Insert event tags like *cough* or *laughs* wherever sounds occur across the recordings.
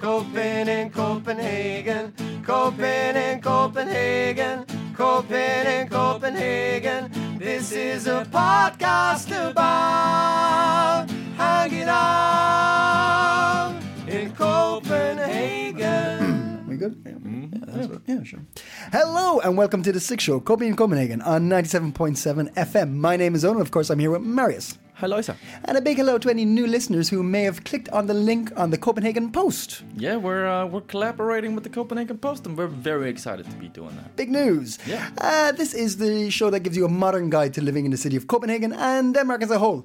Copen in Copenhagen, Copen in Copenhagen, Copen in Copenhagen. This is a podcast about hanging out in Copenhagen. Good? Yeah, yeah, that's what- yeah, sure. Hello and welcome to the Six Show, Copy Copenhagen, Copenhagen on 97.7 FM. My name is Owen. Of course, I'm here with Marius. Hi, Loisa. And a big hello to any new listeners who may have clicked on the link on the Copenhagen Post. Yeah, we're uh, we're collaborating with the Copenhagen Post, and we're very excited to be doing that. Big news. Yeah. Uh, this is the show that gives you a modern guide to living in the city of Copenhagen and Denmark as a whole.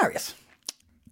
Marius,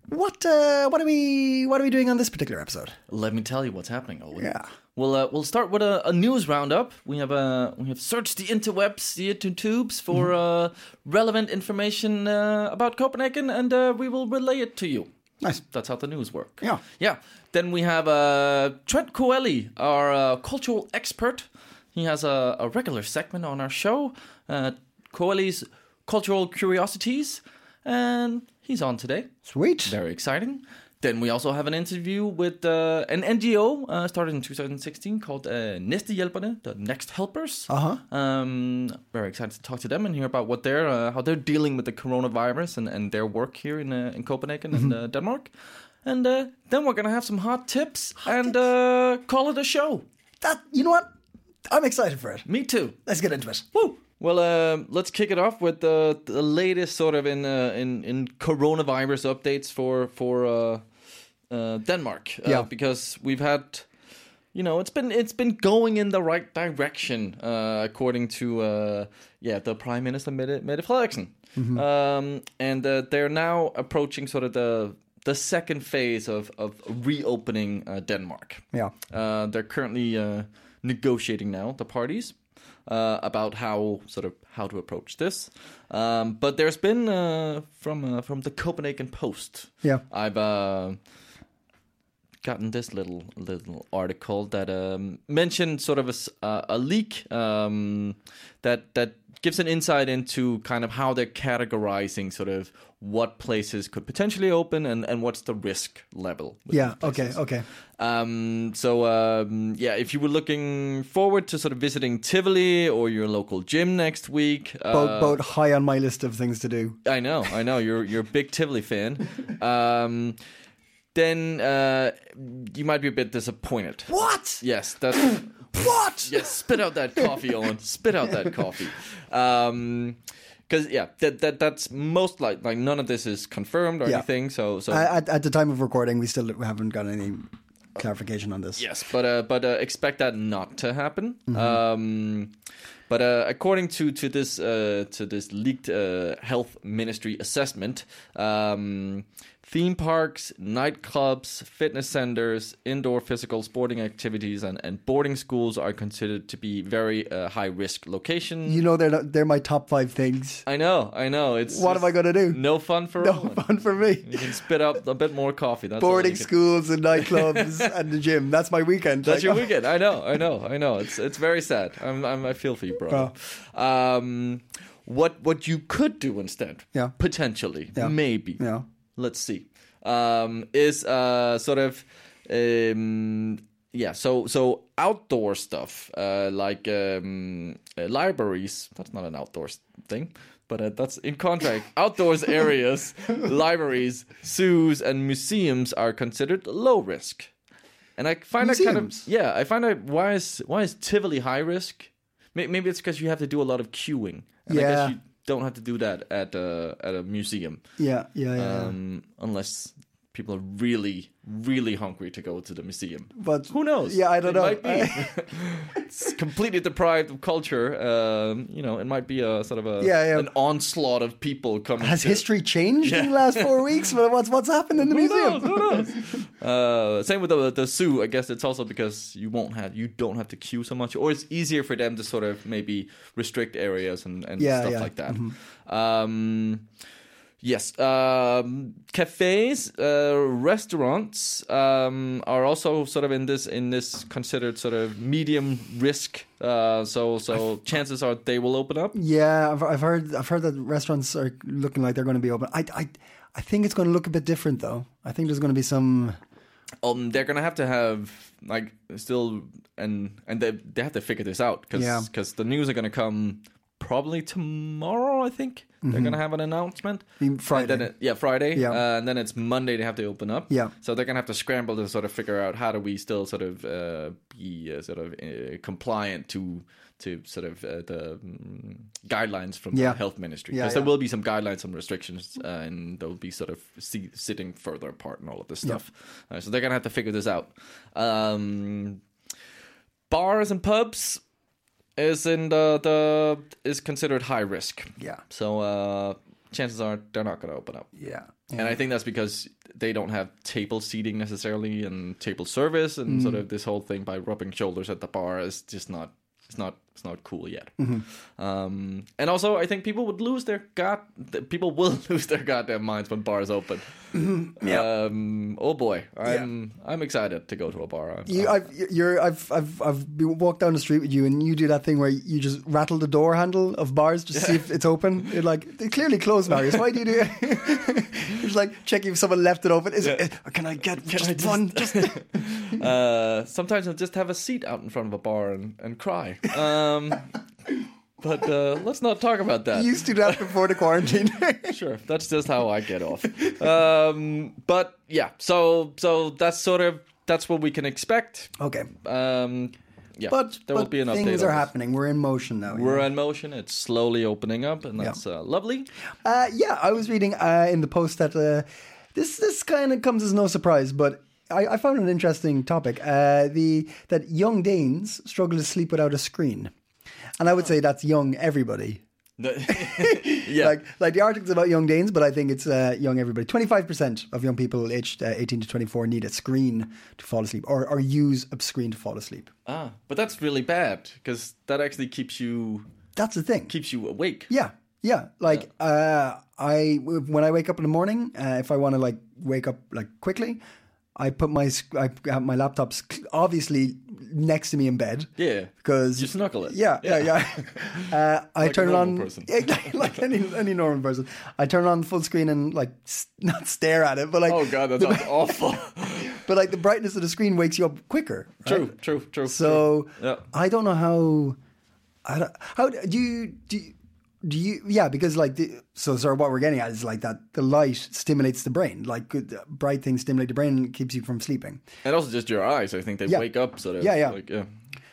what uh, what are we what are we doing on this particular episode? Let me tell you what's happening. Owen. Yeah. We'll uh, we'll start with a, a news roundup. We have uh, we have searched the interwebs, the intertubes for uh, relevant information uh, about Copenhagen, and uh, we will relay it to you. Nice. That's how the news work. Yeah. Yeah. Then we have uh, Trent Coelli, our uh, cultural expert. He has a, a regular segment on our show, uh, Coelli's Cultural Curiosities, and he's on today. Sweet. Very exciting. Then we also have an interview with uh, an NGO uh, started in 2016 called uh, Næstehjælperne, the Next Helpers. Uh-huh. Um, very excited to talk to them and hear about what they're uh, how they're dealing with the coronavirus and, and their work here in uh, in Copenhagen and uh, Denmark. And uh, then we're gonna have some hot tips and uh, call it a show. That you know what? I'm excited for it. Me too. Let's get into it. Woo! Well, uh, let's kick it off with the the latest sort of in uh, in in coronavirus updates for for uh, uh, Denmark. Uh, Yeah. because we've had, you know, it's been it's been going in the right direction uh, according to uh, yeah the Prime Minister Mette, Mette Frederiksen, um, and uh, they're now approaching sort of the the second phase of of reopening uh, Denmark. Yeah. Uh, they're currently uh, negotiating now, the parties, uh, about how sort of how to approach this. Um, but there's been uh, from uh, from the Copenhagen Post. Yeah. I've uh, gotten this little little article that um, mentioned sort of a, uh, a leak um, that that gives an insight into kind of how they're categorizing sort of what places could potentially open and, and what's the risk level. Yeah. Okay. Okay. Um, so um, yeah, if you were looking forward to sort of visiting Tivoli or your local gym next week, uh, Both, both high on my list of things to do. I know, I know, you're you're a big Tivoli fan. *laughs* Um, then uh, you might be a bit disappointed. What? Yes, that's *gasps* What? yes. Spit out that coffee, Owen. Spit out that coffee. Um, because yeah, that that that's most like like none of this is confirmed or Yeah. anything. So so at, at the time of recording, we still haven't got any clarification on this. Yes, but uh, but uh, expect that not to happen. Um, but uh, according to to this uh, to this leaked uh, health ministry assessment, um, theme parks, nightclubs, fitness centers, indoor physical sporting activities, and, and boarding schools are considered to be very uh, high risk locations. You know, they're not- they're my top five things. I know, I know. It's What am I gonna do? No fun for No Owen. *laughs* fun for me. You can spit up a bit more coffee. That's Boarding schools and nightclubs *laughs* and the gym. That's my weekend. That's Like, your *laughs* weekend. I know, I know, I know. It's it's very sad. I'm, I'm I feel for you, bro. Um, what what you could do instead? Yeah. Potentially, Yeah. maybe. Yeah. Let's see. Um, is uh sort of um yeah. So so outdoor stuff uh like um uh, libraries. That's not an outdoor s- thing. But uh, that's in contract. *laughs* Outdoors areas, libraries, zoos, and museums are considered low risk. And I find that kind of yeah, I find out why is why is Tivoli high risk? Maybe it's because you have to do a lot of queuing. And I Yeah. guess you don't have to do that at a at a museum, Yeah, yeah, yeah. um, unless people are really, really hungry to go to the museum. But Who knows? Yeah, I don't It know. might be. *laughs* *laughs* it's completely deprived of culture. Um, you know, it might be a sort of a Yeah, yeah. an onslaught of people coming. Has to, history changed in the last four weeks? What's what's happened in the Who museum? knows? Who knows? *laughs* uh, same with the the zoo. I guess it's also because you won't have you don't have to queue so much, or it's easier for them to sort of maybe restrict areas and, and Yeah, stuff yeah. like that. Um, yes, um, cafes, uh, restaurants um, are also sort of in this in this considered sort of medium risk. Uh, so so chances are they will open up. Yeah, I've, I've heard I've heard that restaurants are looking like they're going to be open. I I I think it's going to look a bit different though. I think there's going to be some. um, they're gonna have to have like still and and they they have to figure this out because Yeah. the news are gonna come probably tomorrow. I think they're gonna have an announcement. And Friday. it, yeah, Friday. Yeah. Uh, and then it's Monday. They have to open up. Yeah. So they're gonna have to scramble to sort of figure out how do we still sort of uh, be uh, sort of uh, compliant to to sort of uh, the mm, guidelines from Yeah. the health ministry Yeah, because there yeah. will be some guidelines, some restrictions, uh, and they'll be sort of see, sitting further apart and all of this stuff. Uh, so they're gonna have to figure this out. Um, bars and pubs is in the the is considered high risk. Yeah. So uh, chances are they're not gonna open up. Yeah. And I think that's because they don't have table seating necessarily and table service and sort of this whole thing by rubbing shoulders at the bar is just not it's not it's not cool yet. Um, and also, I think people would lose their god. People will *laughs* lose their goddamn minds when bars open. Um, oh boy, I'm I'm excited to go to a bar. I'm, You, I've, you're, I've, I've, I've walked down the street with you, and you do that thing where you just rattle the door handle of bars just to see if *laughs* it's open. You're like, they're clearly closed, Marius. Why do you do it? *laughs* You're like checking if someone left it open. Is it, can I get just I just- one? Just uh, sometimes I'll just have a seat out in front of a bar and, and cry. Um, but uh, let's not talk about that. you used to that before the quarantine. *laughs* sure that's just how i get off um but yeah so so that's sort of that's what we can expect okay, um yeah but there will be an update things are happening. We're in motion now. we're yeah. in motion it's slowly opening up and that's uh, lovely Uh, yeah, I was reading uh, in the post that uh, this this kind of comes as no surprise, but I, I found an interesting topic. Uh, the that young Danes struggle to sleep without a screen, and I would say that's young everybody. *laughs* *laughs* yeah Like like the article's about young Danes, but I think it's uh, young everybody. Twenty five percent of young people aged uh, eighteen to twenty four need a screen to fall asleep, or or use a screen to fall asleep. ah but that's really bad because that actually keeps you That's the thing. keeps you awake Yeah, yeah. Like uh, I when I wake up in the morning, uh, if I want to like wake up like quickly, I put my I have my laptops obviously next to me in bed. Yeah. because You snuggle it. Yeah, yeah, yeah. *laughs* uh, I Like turn it on person. *laughs* Like, like any any normal person. I turn it on full screen and like *laughs* not stare at it, but like oh god that sounds awful but like the brightness of the screen wakes you up quicker. right? true true true So true. yeah I don't know how. I don't, how do you do? You, do you? Yeah, because like the, so. Sorry, what we're getting at is like that. The light stimulates the brain. Like good, bright things stimulate the brain and keeps you from sleeping. and also just your eyes i think they Yeah. wake up sort of Yeah, yeah. like yeah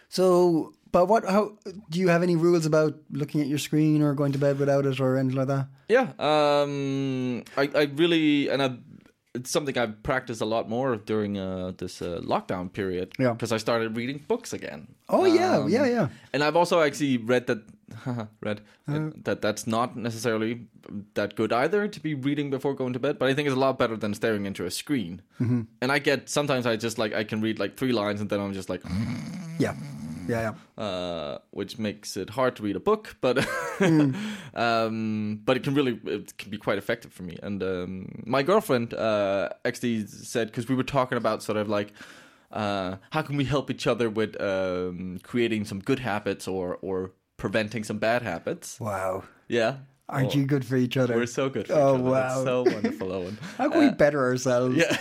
So, but what? How do you have any rules about looking at your screen or going to bed without it or anything like that? Yeah, um, I, I really and I, it's something I've practiced a lot more during uh, this uh, lockdown period. Yeah. because I started reading books again. Oh yeah, Um, yeah, yeah. And I've also actually read that *laughs* read uh, that that's not necessarily that good either to be reading before going to bed. But I think it's a lot better than staring into a screen. Mm-hmm. And I get sometimes I just like I can read like three lines and then I'm just like. Yeah, yeah, yeah. uh, which makes it hard to read a book, but Hmm. *laughs* um, but it can really it can be quite effective for me. And um, my girlfriend uh, actually said because we were talking about sort of like uh, how can we help each other with um, creating some good habits or or preventing some bad habits. Wow. Yeah. Aren't Oh, you good for each other? We're so good for Oh, each other. It's wow. so wonderful, *laughs* Owen. How can we better ourselves? Yeah.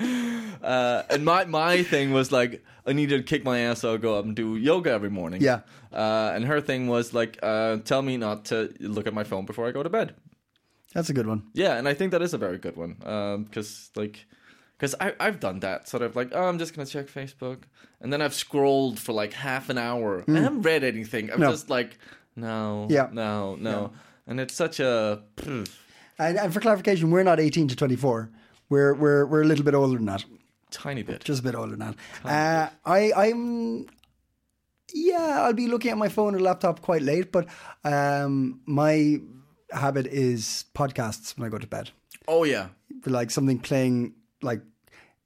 *laughs* uh, and my my thing was like I needed to kick my ass so I'll go up and do yoga every morning. Yeah. Uh, and her thing was like, uh, tell me not to look at my phone before I go to bed. That's a good one. Yeah, and I think that is a very good one because like. Because I've done that, sort of like, oh, I'm just going to check Facebook. And then I've scrolled for like half an hour. I haven't read anything. I'm. No. just like, no, Yeah. no, no. And it's such a. And, and for clarification, we're not 18 to 24. We're we're we're a little bit older than that. Tiny bit. Just a bit older than that. Uh, I I'm yeah, I'll be looking at my phone and laptop quite late, but um, my habit is podcasts when I go to bed. oh yeah. Like something playing like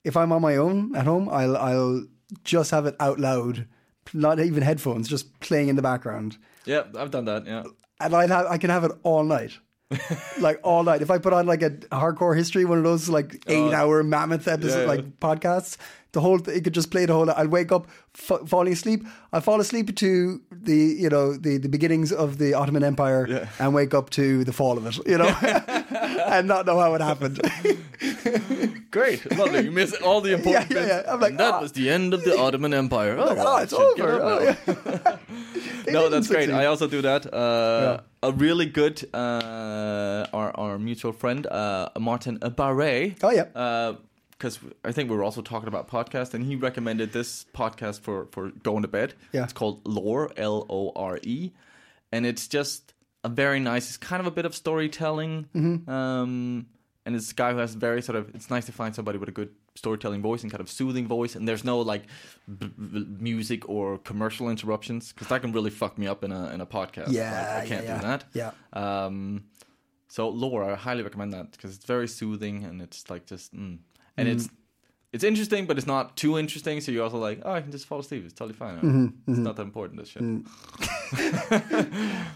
if I'm on my own at home, I'll I'll just have it out loud, not even headphones, just playing in the background. Yeah, I've done that. Yeah. and I have I can have it all night. *laughs* like all night. If I put on like a hardcore history, one of those like oh. eight hour mammoth episode Oh. Yeah, yeah. like podcasts, the whole it could just play the whole. I'll wake up f- falling asleep. I fall asleep to the you know the the beginnings of the Ottoman Empire Yeah. and wake up to the fall of it. You know, *laughs* *laughs* and not know how it happened. *laughs* Great. Lovely. You miss all the important Yeah, yeah, bits. yeah. I'm like, and that ah. was the end of the Ottoman Empire. Oh, Like, oh, it's over. Oh, yeah. No, that's great. I also do that. Uh, A really good, uh, our our mutual friend uh, Martin Barre. Oh, yeah. Because I think we were also talking about podcast, and he recommended this podcast for for going to bed. Yeah. it's called Lore, L O R E, and it's just a very nice. It's kind of a bit of storytelling. Mm-hmm. Um, and it's a guy who has very sort of. It's nice to find somebody with a good storytelling voice and kind of soothing voice, and there's no like b- b- music or commercial interruptions because that can really fuck me up in a in a podcast. Yeah, Like, I can't yeah, do that. yeah. Um, so lore, I highly recommend that because it's very soothing and it's like just, mm. And it's it's interesting, but it's not too interesting. So you're also like, oh, I can just fall asleep. It's totally fine. Mm-hmm, It's not that important. This shit. *laughs*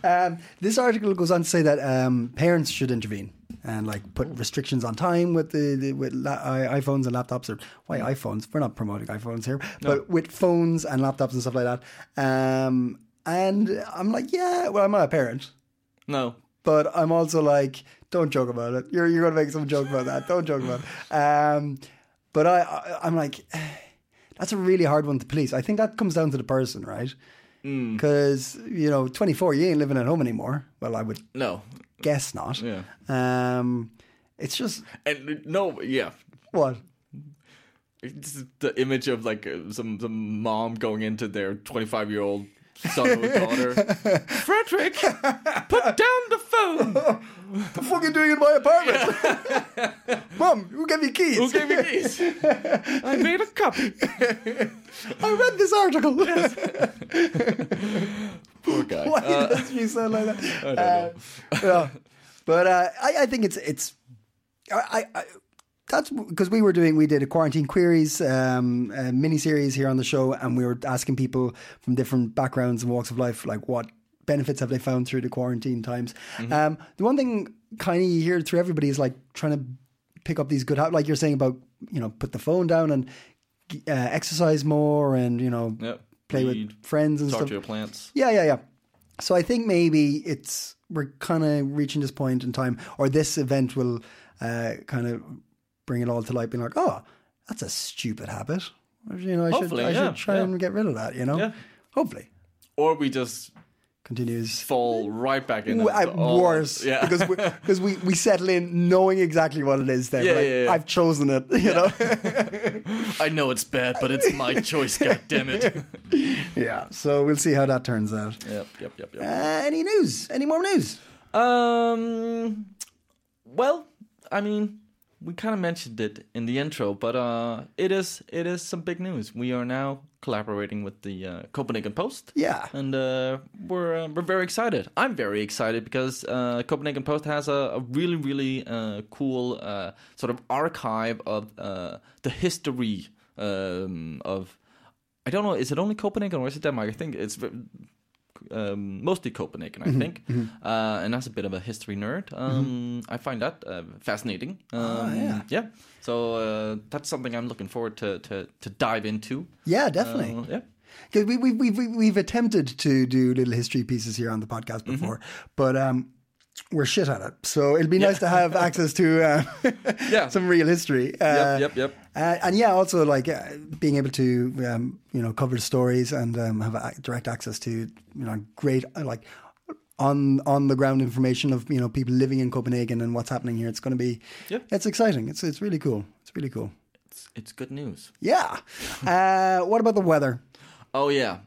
Um, this article goes on to say that um, parents should intervene and like put restrictions on time with the, the with la- i- iPhones and laptops or why iPhones? We're not promoting iPhones here, but with phones and laptops and stuff like that. Um, and I'm like, yeah, well, I'm not a parent, No, but I'm also like, don't joke about it. You're you're gonna make some joke about that. Don't joke about it. Um, but I, I I'm like, *sighs* that's a really hard one to police. I think that comes down to the person, right? Because you know, 24, you ain't living at home anymore. Well, I would no, guess not. Yeah. Um, it's just and no, yeah. what? It's the image of like uh, some some mom going into their 25 year old son or daughter. *laughs* Frederick, put down the phone. What the fuck are you doing in my apartment? *laughs* Mom, who gave you keys? Who gave me keys? *laughs* I made a copy. I read this article. Poor guy. Why Uh, does you sound like that? I don't know. yeah. But uh, I, I think it's it's I, I, I that's because we were doing we did a quarantine queries um, mini series here on the show, and we were asking people from different backgrounds and walks of life like what benefits have they found through the quarantine times. Um, the one thing kind of you hear through everybody is like trying to pick up these good habits, like you're saying about you know put the phone down and uh, exercise more, and you know Yep. play Read, with friends and Talk stuff. to your plants. Yeah, yeah, yeah. So I think maybe it's we're kind of reaching this point in time, or this event will uh, kind of bring it all to light, being like, oh, that's a stupid habit. You know, I should I yeah, should try yeah. and get rid of that. You know, Yeah. hopefully Or we just continues. fall right back in. W- into At all- worse, *laughs* Yeah. because we, because we, we settle in knowing exactly what it is. then Yeah, like, yeah, yeah. I've chosen it. *laughs* You know, *laughs* I know it's bad, but it's my choice. God damn it. yeah. So we'll see how that turns out. Yep, yep, yep, yep. Uh, any news? Any more news? Um. Well, I mean, we kind of mentioned it in the intro, but uh, it is it is some big news. We are now collaborating with the uh, Copenhagen Post. Yeah. and uh, we're uh, we're very excited. I'm very excited because uh, Copenhagen Post has a, a really really uh, cool uh, sort of archive of uh, the history um, of. I don't know. Is it only Copenhagen or is it Denmark? I think it's um, mostly Copenhagen. I think, uh, and as a bit of a history nerd. Um, I find that uh, fascinating. Um, yeah. yeah. So uh, that's something I'm looking forward to to, to dive into. Yeah, definitely. Uh, yeah. Because we, we, we, we, we've attempted to do little history pieces here on the podcast Mm-hmm. before, but um, we're shit at it. So it'll be nice to have *laughs* access to uh, Yeah. *laughs* some real history. Uh, Yep, yep, yep. Uh, and yeah, also like uh, being able to um, you know cover stories and um, have a- direct access to you know great uh, like on on the ground information of you know people living in Copenhagen and what's happening here. It's going to be Yep. it's exciting. It's it's really cool. It's really cool. It's, it's good news. Yeah. *laughs* Uh, what about the weather? Oh yeah,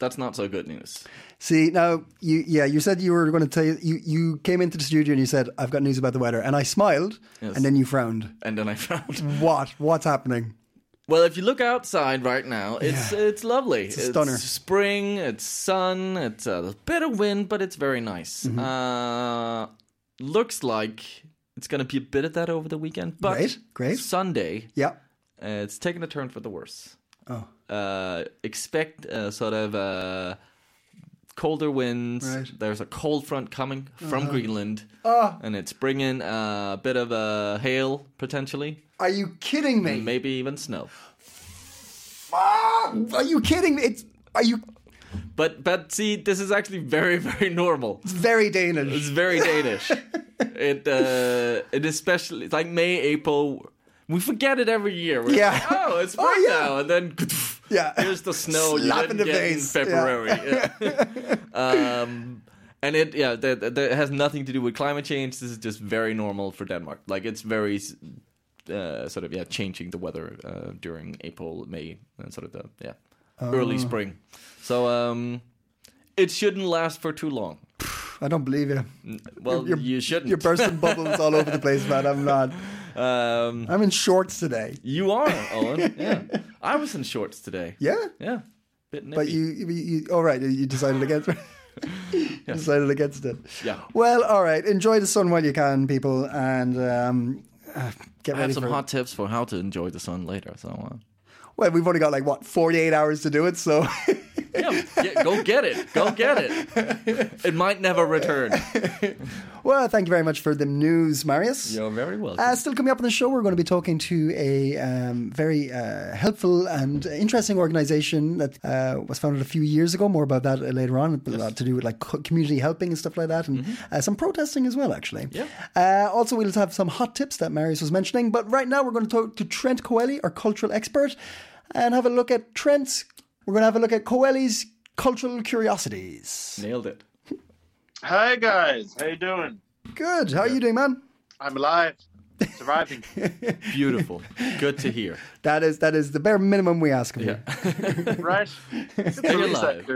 That's not so good news. See now, you yeah, you said you were going to tell you, you you came into the studio and you said I've got news about the weather, and I smiled, Yes. and then you frowned. And then I *laughs* found. What? What's happening? Well, if you look outside right now, it's it's lovely. It's, a stunner. spring. It's sun. It's a bit of wind, but it's very nice. Mm-hmm. Uh, looks like it's gonna be a bit of that over the weekend. But Great, great. Sunday, Yeah. uh, it's taking a turn for the worse. Oh. Uh, expect uh, sort of uh, colder winds. Right. Uh-huh. There's a cold front coming from Greenland, Oh, and it's bringing a bit of a hail potentially, are you kidding me? maybe even snow. Ah, are you kidding me? It's are you? But but see, this is actually very *laughs* very normal. It's very Danish. It's very Danish. *laughs* it uh, it especially it's like May April. We forget it every year. We're Yeah. like, oh, it's spring *laughs* Oh, yeah. now, and then *laughs* Yeah. here's the snow you Slap didn't in the get face. in February. *laughs* Yeah. um, and it yeah, that, that has nothing to do with climate change. This is just very normal for Denmark. Like it's very uh, sort of yeah, changing the weather uh, during April, May, and sort of the yeah early Oh. spring. So um, it shouldn't last for too long. I don't believe you. Well, You're- you shouldn't. You're bursting bubbles all over the place, man. I'm not. Um, I'm in shorts today. you are, Owen. *laughs* Yeah, I was in shorts today. Yeah, Yeah, bit nippy. but you, you, you all right? You decided against. *laughs* you decided against it. Yeah. Well, all right. Enjoy the sun while you can, people, and um, uh, get I have ready some for. hot tips for how to enjoy the sun later. So uh, Well, we've only got like what 48 hours to do it, so. *laughs* yeah, get, go get it. Go get it. It might never return. well, thank you very much for the news, Marius. You're very welcome. Uh, still coming up on the show, we're going to be talking to a um, very uh, helpful and interesting organization that uh, was founded a few years ago. More about that later on. A lot to do with like community helping and stuff like that, and uh, some protesting as well, actually. Yeah. Uh, also, we'll have some hot tips that Marius was mentioning. But right now, we're going to talk to Trent Coelli, our cultural expert, and have a look at Trent's. We're going to have a look at Coelli's cultural curiosities. Nailed it. Hi guys, how you doing? Good. How are you doing, man? I'm alive, surviving. *laughs* Beautiful. Good to hear. That is that is the bare minimum we ask of Yeah. *laughs* you. right? *laughs* Stay alive.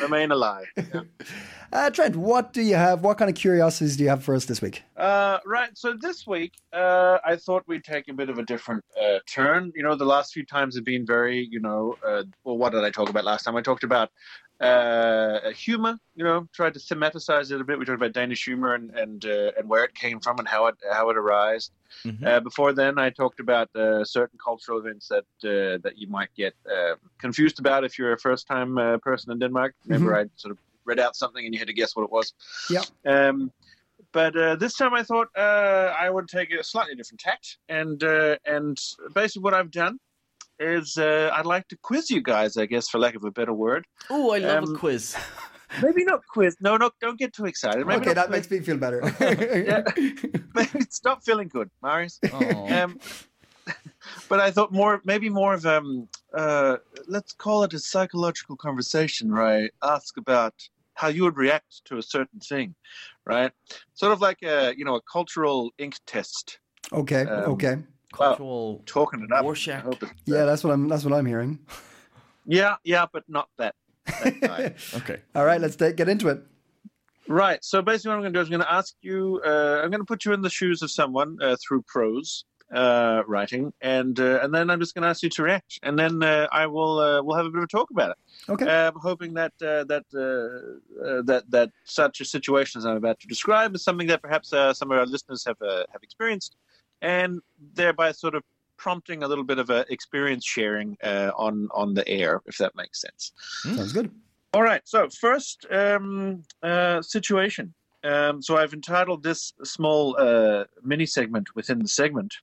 Remain alive. Yeah. Uh, Trent, what do you have? What kind of curiosities do you have for us this week? Uh, right. So this week, uh, I thought we'd take a bit of a different uh, turn. You know, the last few times have been very, you know, uh, well, what did I talk about last time? I talked about uh, humor. You know, tried to thematicize it a bit. We talked about Danish humor and and uh, and where it came from and how it how it arose. Mhm. Uh, before then, I talked about uh, certain cultural events that uh, that you might get uh, confused about if you're a first time uh, person in Denmark. Remember, I sort of read out something and you had to guess what it was. Yeah. Um, but uh, this time I thought uh, I would take a slightly different tact, and uh, and basically what I've done is uh, I'd like to quiz you guys, I guess, for lack of a better word. Oh, I love Um, a quiz. *laughs* Maybe not quiz. No, no, don't get too excited. Maybe okay, that quiz. makes me feel better. *laughs* *laughs* Maybe stop feeling good, Marius. Um, but I thought more, maybe more of um, uh, let's call it a psychological conversation, where I Ask about how you would react to a certain thing, right? Sort of like a you know a cultural ink test. okay, Um, okay. Cultural Talking it up. Rorschach. I hope it's, Yeah, that's what I'm. That's what I'm hearing. yeah, yeah, but not that. that. *laughs* Okay. All right, let's take, get into it. Right. So basically, what I'm going to do is I'm going to ask you. Uh, I'm going to put you in the shoes of someone uh, through prose uh, writing, and uh, and then I'm just going to ask you to react, and then uh, I will uh, we'll have a bit of a talk about it. Okay. Um, hoping that uh, that uh, that that such a situation as I'm about to describe is something that perhaps uh, some of our listeners have uh, have experienced, and thereby sort of prompting a little bit of a experience sharing uh, on on the air, if that makes sense. Sounds good. All right. So first um, uh, situation. Um, so I've entitled this small uh, mini segment within the segment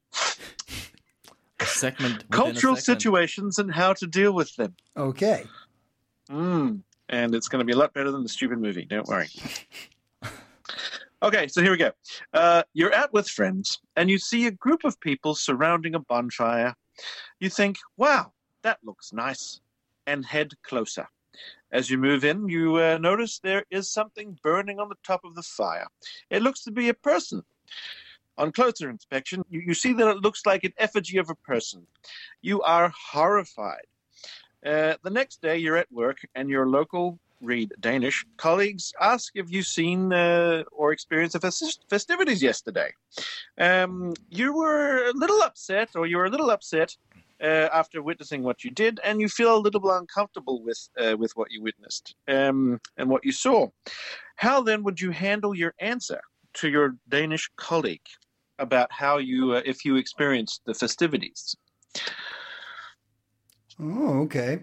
A segment. within a "Cultural segment. Situations and How to Deal with Them." Okay. Mm, and it's going to be a lot better than the stupid movie. Don't worry. okay, so here we go. Uh, you're out with friends, and you see a group of people surrounding a bonfire. You think, "Wow, that looks nice," and head closer. As you move in, you uh, notice there is something burning on the top of the fire. It looks to be a person. On closer inspection, you, you see that it looks like an effigy of a person. You are horrified. Uh, the next day, you're at work, and your local read Danish colleagues ask if you've seen uh, or experienced the fes- festivities yesterday. Um, you were a little upset, or you were a little upset uh, after witnessing what you did, and you feel a little bit uncomfortable with uh, with what you witnessed um, and what you saw. How then would you handle your answer to your Danish colleague about how you, uh, if you experienced the festivities? Oh, okay.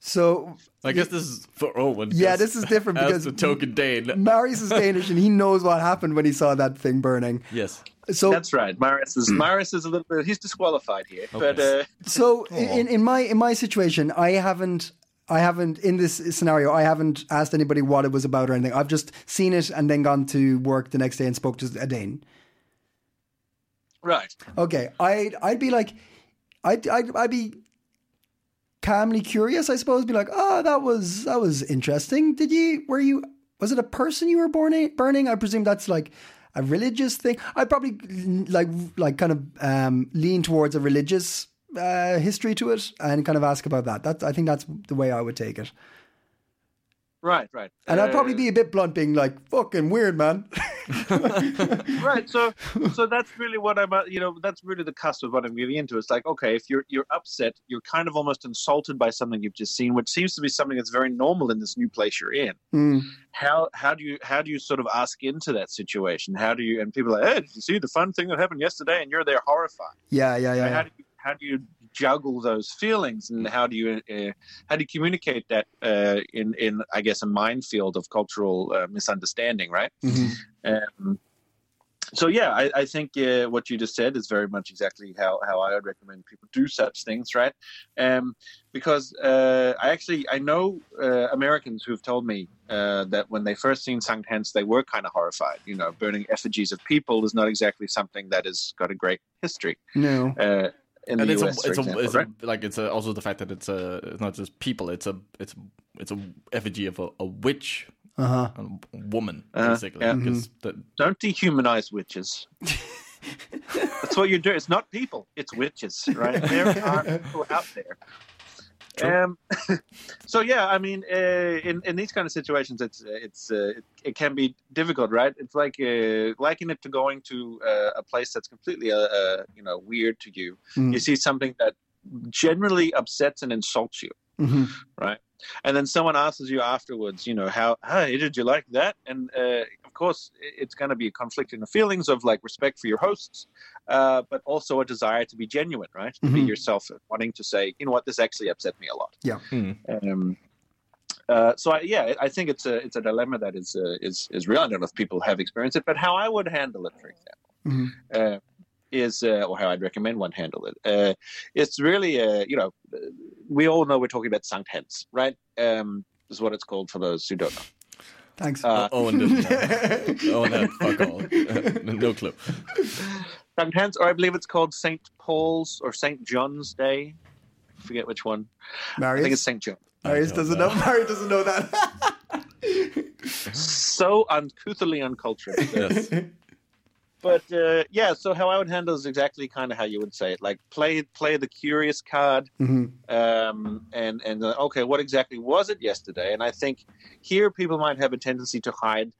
So I guess this is for Owen. Yeah, this is different as because- the token Dane. Marius is Danish and he knows what happened when he saw that thing burning. Yes. So That's right. Marius is Marius is a little bit. He's disqualified here, but uh, So in, in my in my situation, I haven't I haven't in this scenario I haven't asked anybody what it was about or anything. I've just seen it and then gone to work the next day and spoke to a Dane. right. Okay, I'd I'd be like, I'd I'd, I'd be calmly curious, I suppose. Be like, oh, that was that was interesting. Did you were you was it a person you were born burning? I presume that's like a religious thing. I'd probably like like kind of um, lean towards a religious uh, history to it and kind of ask about that. That's I think that's the way I would take it. Right, right. And I'd probably Uh, be a bit blunt, being like, "Fucking weird, man." *laughs* right. So, so that's really what I'm. uh, You know, that's really the cusp of what I'm getting into. It's like, okay, if you're you're upset, you're kind of almost insulted by something you've just seen, which seems to be something that's very normal in this new place you're in. Mm. How how do you how do you sort of ask into that situation? How do you and people are like, hey, did you see the fun thing that happened yesterday? And you're there horrified. Yeah, yeah, yeah. How yeah. do you how do you juggle those feelings and how do you uh, how do you communicate that uh, in in I guess a minefield of cultural uh, misunderstanding, right? Mhm. Um, so yeah, I, I think uh, what you just said is very much exactly how, how I would recommend people do such things, right? Um, because uh, I actually I know uh, Americans who've told me uh, that when they first seen Sankt Hans, they were kind of horrified. You know, burning effigies of people is not exactly something that has got a great history No. In and the it's US, a, for it's a, it's right? a, like it's a, also the fact that it's a, it's not just people. It's a, it's, it's a effigy of a, a witch, Uh huh. a woman, Uh-huh, basically. yeah. Because the, Don't dehumanize witches. *laughs* That's what you're doing. It's not people. It's witches, right? There are people out there. Um, *laughs* so yeah, I mean, uh, in in these kind of situations, it's it's uh, it, it can be difficult, right? It's like uh, liken it to going to uh, a place that's completely uh, uh, you know weird to you. Mm. You see something that generally upsets and insults you, hmm right? And then someone asks you afterwards, you know, how, hey, did you like that? And uh, course, it's going to be a conflict in the feelings of like respect for your hosts, uh, but also a desire to be genuine, right? To be Mhm. yourself, wanting to say, you know what, this actually upset me a lot. Yeah. Hmm. Um, uh, so I, yeah, I think it's a it's a dilemma that is uh, is is real. I don't know if people have experienced it, but how I would handle it, for example, Mhm. uh, is uh, or how I'd recommend one handle it. Uh, it's really uh, you know we all know we're talking about Sankt Hans, right? Um, is what it's called for those who don't know. Thanks. Uh, *laughs* Owen didn't. *laughs* Owen had fuck all. *laughs* no clue. Sankt Hans, or I believe it's called Saint Paul's or Saint John's Day. I forget which one. I think it's Saint John. Marius doesn't know. know. Marius doesn't know that. So uncouthly uncultured. Yes. But uh, yeah, so how I would handle is exactly kind of how you would say it. Like play play the curious card, Mhm. um, and and uh, okay, what exactly was it yesterday? And I think here people might have a tendency to hide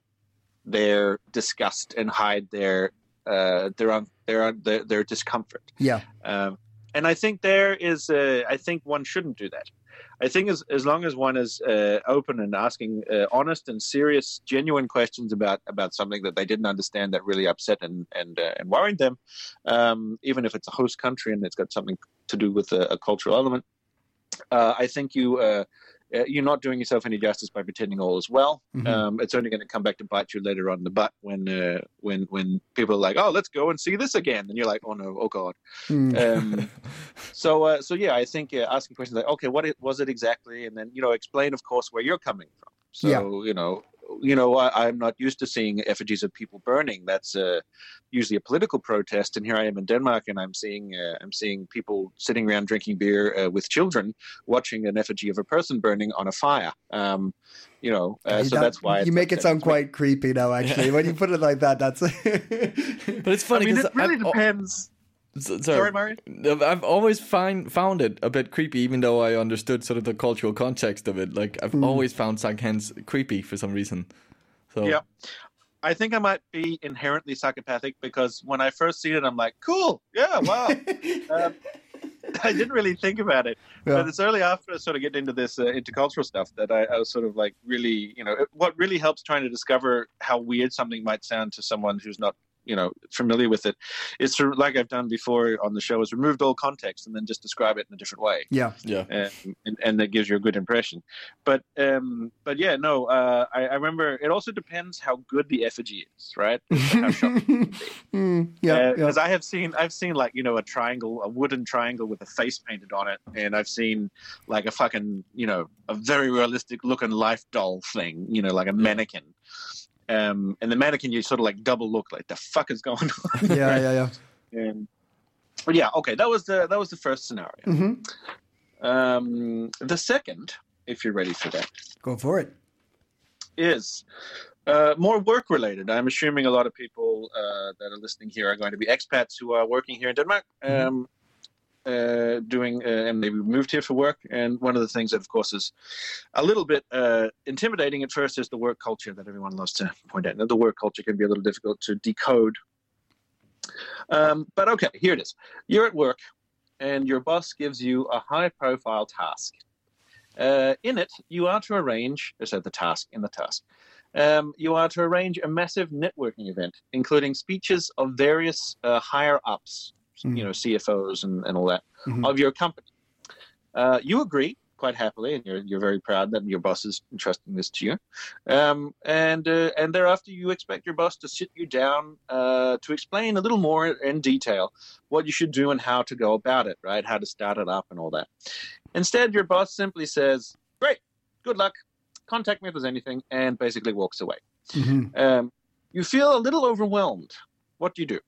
their disgust and hide their uh, their un- their un- their, their discomfort. Yeah. Um, and I think there is, uh, I think one shouldn't do that. I think as as long as one is uh, open and asking uh, honest and serious, genuine questions about about something that they didn't understand that really upset and and uh, and worried them, um, even if it's a host country and it's got something to do with a, a cultural element, uh, I think you. Uh, you're not doing yourself any justice by pretending all is well. Mhm. Um, it's only going to come back to bite you later on in the butt when uh, when when people are like, "Oh, let's go and see this again," and you're like, "Oh no, oh god." Mm. Um, *laughs* so uh, so yeah, I think uh, asking questions like, okay, what it, was it exactly, and then you know explain, of course, where you're coming from. So Yeah. you know, you know, I, I'm not used to seeing effigies of people burning. That's uh, usually a political protest, and here I am in Denmark, and I'm seeing uh, I'm seeing people sitting around drinking beer uh, with children, watching an effigy of a person burning on a fire. Um, you know, uh, so That- that's why you make it sound quite creepy now. Actually, when you put it like that, that's. *laughs* But it's funny I mean, because it really depends. So- Sorry, Mario? I've always find found it a bit creepy, even though I understood sort of the cultural context of it. Like I've always found Sankt Hans creepy for some reason. So Yeah. I think I might be inherently psychopathic because when I first seen it, I'm like, cool, yeah, wow. *laughs* um, *laughs* I didn't really think about it, Yeah. but it's only after I sort of get into this uh, intercultural stuff that I, I was sort of like really, you know, what really helps trying to discover how weird something might sound to someone who's not, you know, familiar with it. it, is to, like I've done before on the show, is removed all context and then just describe it in a different way Yeah. yeah. um, and, and that gives you a good impression. But um, but yeah, no, uh, I, I remember it also depends how good the effigy is, right? *laughs* How sharp- Mm, yeah. yeah. because I have seen I've seen like you know a triangle, a wooden triangle with a face painted on it, and I've seen like a fucking you know a very realistic looking life doll thing, you know, like a mannequin. Um, and the mannequin, you sort of like double look, like the fuck is going on. *laughs* Yeah. Yeah. Yeah. And, *laughs* but yeah, okay, that was the that was the first scenario. hmm Um, the second, if you're ready for that, Go for it. is uh, more work related. I'm assuming a lot of people uh, that are listening here are going to be expats who are working here in Denmark, um, uh, doing uh, and maybe moved here for work. And one of the things that, of course, is a little bit uh, intimidating at first is the work culture that everyone loves to point out. Now, the work culture can be a little difficult to decode. Um, but okay, here it is. You're at work, and your boss gives you a high profile task. Uh, in it, you are to arrange, I said the task, in the task, um, you are to arrange a massive networking event, including speeches of various uh, higher ups, you know, CFOs and, and all that, Mhm. of your company. Uh, you agree quite happily, and you're, you're very proud that your boss is entrusting this to you. Um, and uh, and thereafter, you expect your boss to sit you down uh, to explain a little more in detail what you should do and how to go about it, right? How to start it up and all that. Instead, your boss simply says, "Great, good luck. Contact me if there's anything," and basically walks away. hmm Um, you feel a little overwhelmed. What do you do?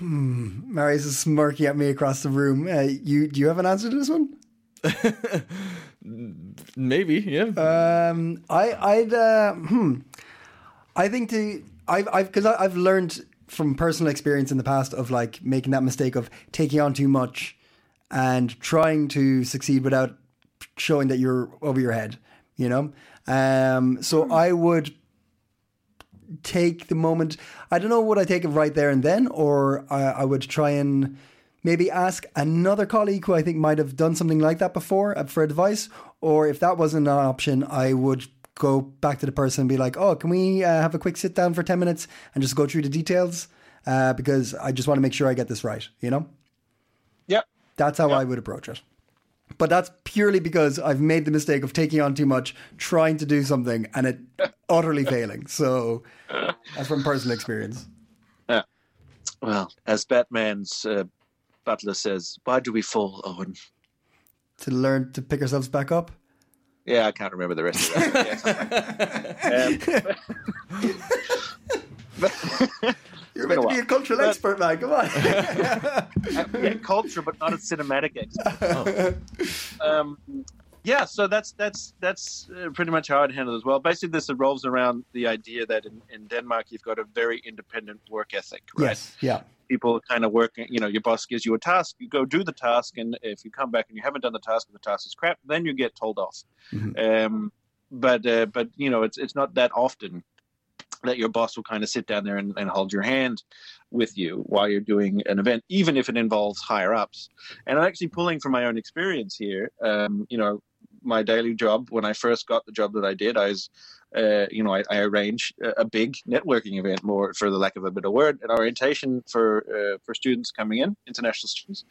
Marius is smirking at me across the room. Uh, you do you have an answer to this one? *laughs* Maybe, yeah. Um, I, I'd, uh, hmm. I think to, I've, I've, because I've learned from personal experience in the past of like making that mistake of taking on too much and trying to succeed without showing that you're over your head, you know? Um, so I would take the moment. I don't know, would I take it right there and then, or I, I would try and maybe ask another colleague who I think might have done something like that before uh, for advice, or if that wasn't an option, I would go back to the person and be like, "Oh, can we uh, have a quick sit down for ten minutes and just go through the details?" Uh, because I just want to make sure I get this right. You know, Yep. that's how I would approach it. But that's purely because I've made the mistake of taking on too much, trying to do something, and it *laughs* utterly failing. So that's from personal experience. Yeah. Well, as Batman's uh, butler says, why do we fall, Owen? To learn to pick ourselves back up. Yeah, I can't remember the rest of that. *laughs* Yeah, like that. um, *laughs* You're meant a to be a cultural But- expert, man. Come on. *laughs* yeah, culture, but not a cinematic expert. Um, yeah, so that's that's that's uh, pretty much how I'd handle it as well. Basically, this revolves around the idea that in, in Denmark you've got a very independent work ethic, right? yes. Yeah. People kind of work. You know, your boss gives you a task, you go do the task, and if you come back and you haven't done the task, and the task is crap, then you get told off. Um, but uh, but you know, it's it's not that often that your boss will kind of sit down there and, and hold your hand with you while you're doing an event, even if it involves higher ups. And I'm actually pulling from my own experience here. Um, you know, my daily job when I first got the job that I did, I was, uh, you know, I, I arranged a, big networking event, more for the lack of a better word, an orientation for uh, for students coming in, international students.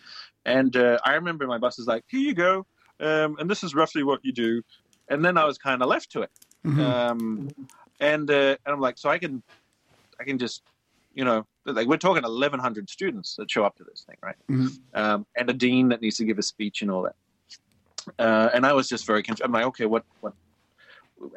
And uh, I remember my boss was like, "Here you go, um, and this is roughly what you do." And then I was kind of left to it. Um, and uh, and I'm like, so I can, I can just, you know, like we're talking 1,100 students that show up to this thing, right? Um, and a dean that needs to give a speech and all that. Uh, and I was just very confused. I'm like, okay, what, what,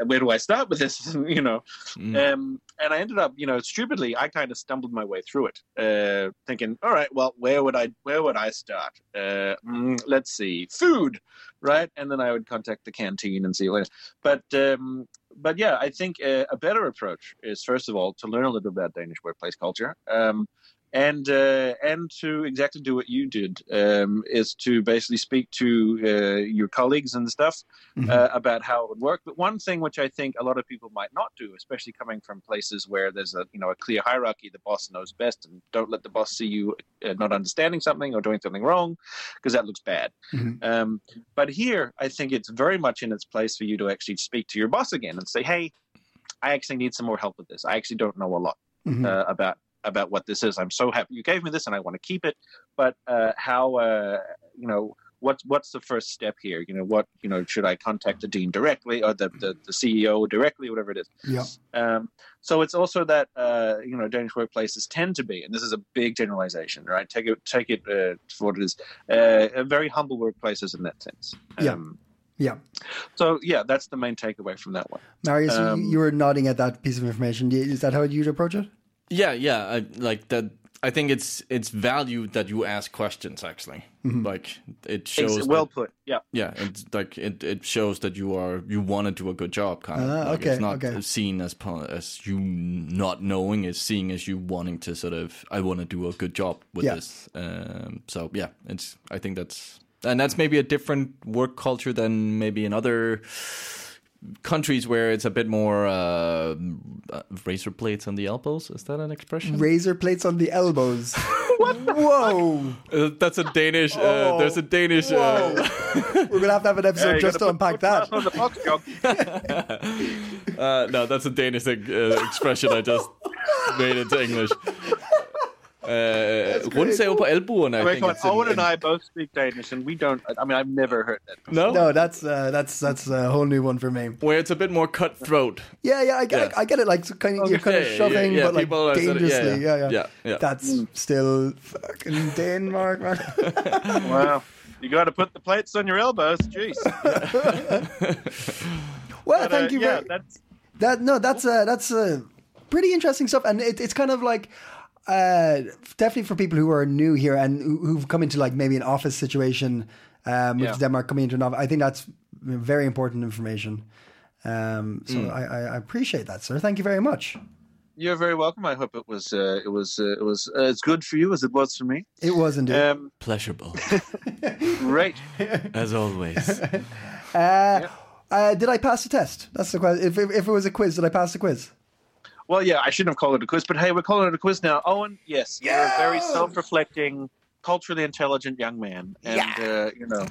where do I start with this? *laughs* you know, um, and I ended up, you know, stupidly, I kind of stumbled my way through it, uh, thinking, all right, well, where would I, where would I start? Uh, mm, let's see, food, right? And then I would contact the canteen and see what. But, um, but yeah, I think uh, a better approach is first of all to learn a little bit about Danish workplace culture. Um, and uh, and to exactly do what you did um, is to basically speak to uh, your colleagues and stuff uh, about how it would work. But one thing which I think a lot of people might not do, especially coming from places where there's a you know a clear hierarchy, the boss knows best, and don't let the boss see you uh, not understanding something or doing something wrong, because that looks bad. Um, but here, I think it's very much in its place for you to actually speak to your boss again and say, "Hey, I actually need some more help with this. I actually don't know a lot uh, about about what this is. I'm so happy you gave me this, and I want to keep it. But uh, how, uh, you know, what's what's the first step here? You know, what you know, should I contact the dean directly or the the, the CEO directly, whatever it is? Yeah. Um, so it's also that uh, you know Danish workplaces tend to be, and this is a big generalization, right? Take it take it uh, for what it is. Uh, very humble workplaces in that sense. Yeah. Um, Yeah. so yeah, that's the main takeaway from that one. Marius, you- Um, you were nodding at that piece of information. Is that how you'd approach it? Yeah, yeah. I, like that. I think it's it's valued that you ask questions. Actually, like it shows. It's well that- put. Yeah. yeah, it's like it, it shows that you are you want to do a good job. Kind of. Ah, like okay, It's not okay. seen as po- as you not knowing. It's seen as you wanting to sort of. I want to do a good job with Yeah. this. Um, so yeah, it's. I think that's and that's maybe a different work culture than maybe in other countries where it's a bit more uh, uh, razor blades on the elbows. Is that an expression? Razor plates on the elbows. *laughs* what? Whoa! Uh, that's a Danish. Uh, Oh. there's a Danish. Whoa! Uh, *laughs* We're gonna have to have an episode you just to gotta unpack put- that. on the box *laughs* uh, no, that's a Danish uh, expression I just made into English. Uh, rundsav på albuerne, I think come on. in- Owen and in- I both speak Danish, and we don't. I mean, I've never heard that. No? No, that's uh, that's that's a whole new one for me. Where it's a bit more cutthroat. Yeah, yeah, I get, Yeah. I get it. Like so kind of, you're kind of Yeah, yeah, shoving, yeah, but like people are sort of- yeah, dangerously. yeah. yeah, yeah, Yeah, yeah. That's still fucking Denmark, man. *laughs* Wow. You got to put the plates on your elbows. Jeez. *laughs* well, But, thank uh, you. Yeah, very, that's that no, that's uh, that's uh, pretty interesting stuff, and it, it's kind of like. Uh, definitely for people who are new here and who, who've come into like maybe an office situation, um, which Yeah. is Denmark coming into an office. I think that's very important information. Um, so I, I, I appreciate that, sir. Thank you very much. you're very welcome. I hope it was uh, it was uh, it was uh, as good for you as it was for me. It was indeed. Um, Pleasurable, *laughs* great. as always. *laughs* Uh, uh, did I pass the test? That's the question. If, if, if it was a quiz, did I pass the quiz? Well, yeah, I shouldn't have called it a quiz, but hey, we're calling it a quiz now. Owen, yes, you're a very self-reflecting, culturally intelligent young man, and uh, you know,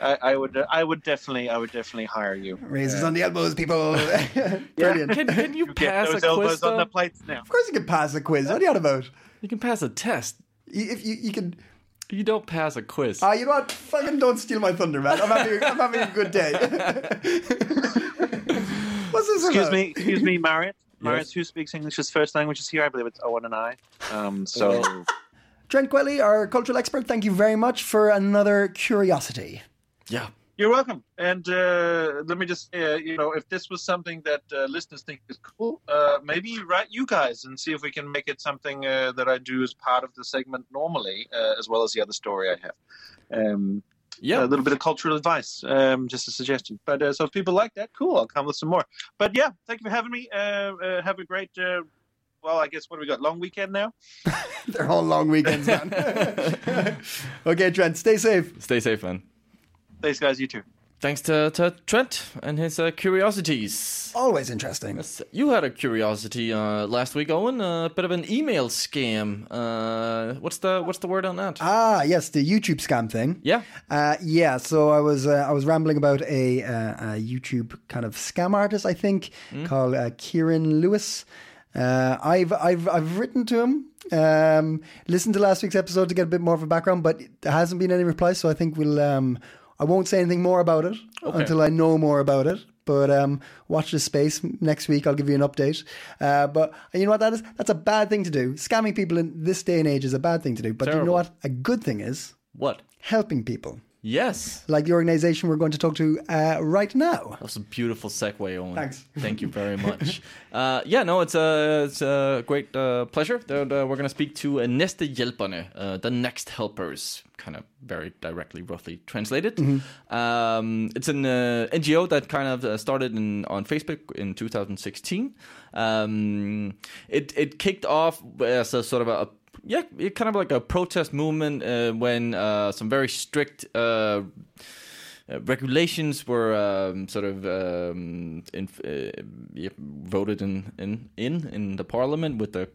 I, I would, uh, I would definitely, I would definitely hire you. Razors on the elbows, people. *laughs* *laughs* Brilliant. Can, can you Get pass those a elbows quiz? on the plates now. Of course, you can pass a quiz. What are you on about? You can pass a test. You- If you, you can. You don't pass a quiz. Ah, you know what? Fucking don't steal my thunder, man. I'm having, I'm having a good day. *laughs* What's this Excuse about? me, excuse me, Marius. Marius, who speaks English as first language is here? I believe it's Owen and I. Um, *laughs* so Trent Coelli, our cultural expert. Thank you very much for another curiosity. yeah. You're welcome. And uh, let me just say, uh, you know, if this was something that uh, listeners think is cool, uh, maybe write you guys and see if we can make it something uh, that I do as part of the segment normally, uh, as well as the other story I have. Um, Yeah. a little bit of cultural advice, um, just a suggestion. But uh, so if people like that, cool, I'll come with some more. But yeah, thank you for having me. Uh, uh, have a great, uh, well, I guess what do we got? Long weekend now. *laughs* They're all long weekends, man. *laughs* *laughs* okay, Trent, stay safe. Stay safe, man. Thanks, guys. You too. Thanks to, to Trent and his uh, curiosities. Always interesting. Yes, You had a curiosity uh, last week, Owen. A bit of an email scam. Uh, what's the what's the word on that? Ah, yes, the YouTube scam thing. yeah. Uh, yeah, so I was uh, I was rambling about a, uh, a YouTube kind of scam artist, I think, called uh, Kieran Lewis. Uh, I've I've I've written to him. Um, listened to last week's episode to get a bit more of a background, but there hasn't been any reply. So I think we'll. Um, I won't say anything more about it until I know more about it. But um, watch this space next week. I'll give you an update. Uh, but you know what that is? That's a bad thing to do. Scamming people in this day and age is a bad thing to do. But you know what? A good thing is What? helping people Yes. like the organization we're going to talk to uh, right now. That was a beautiful segue, Owen. Thanks. Thank you very *laughs* much. uh, yeah, no, it's a it's a great uh, pleasure. That, uh, we're going to speak to uh, Næstehjælperne, uh, the next helpers, kind of very directly, roughly translated. Um, it's an uh, NGO that kind of uh, started in, on Facebook in 2016. Um, it it kicked off as a sort of a yeah, it kind of like a protest movement uh, when uh, some very strict uh, uh, regulations were um, sort of um, in, uh, yeah, voted in, in in in the parliament with the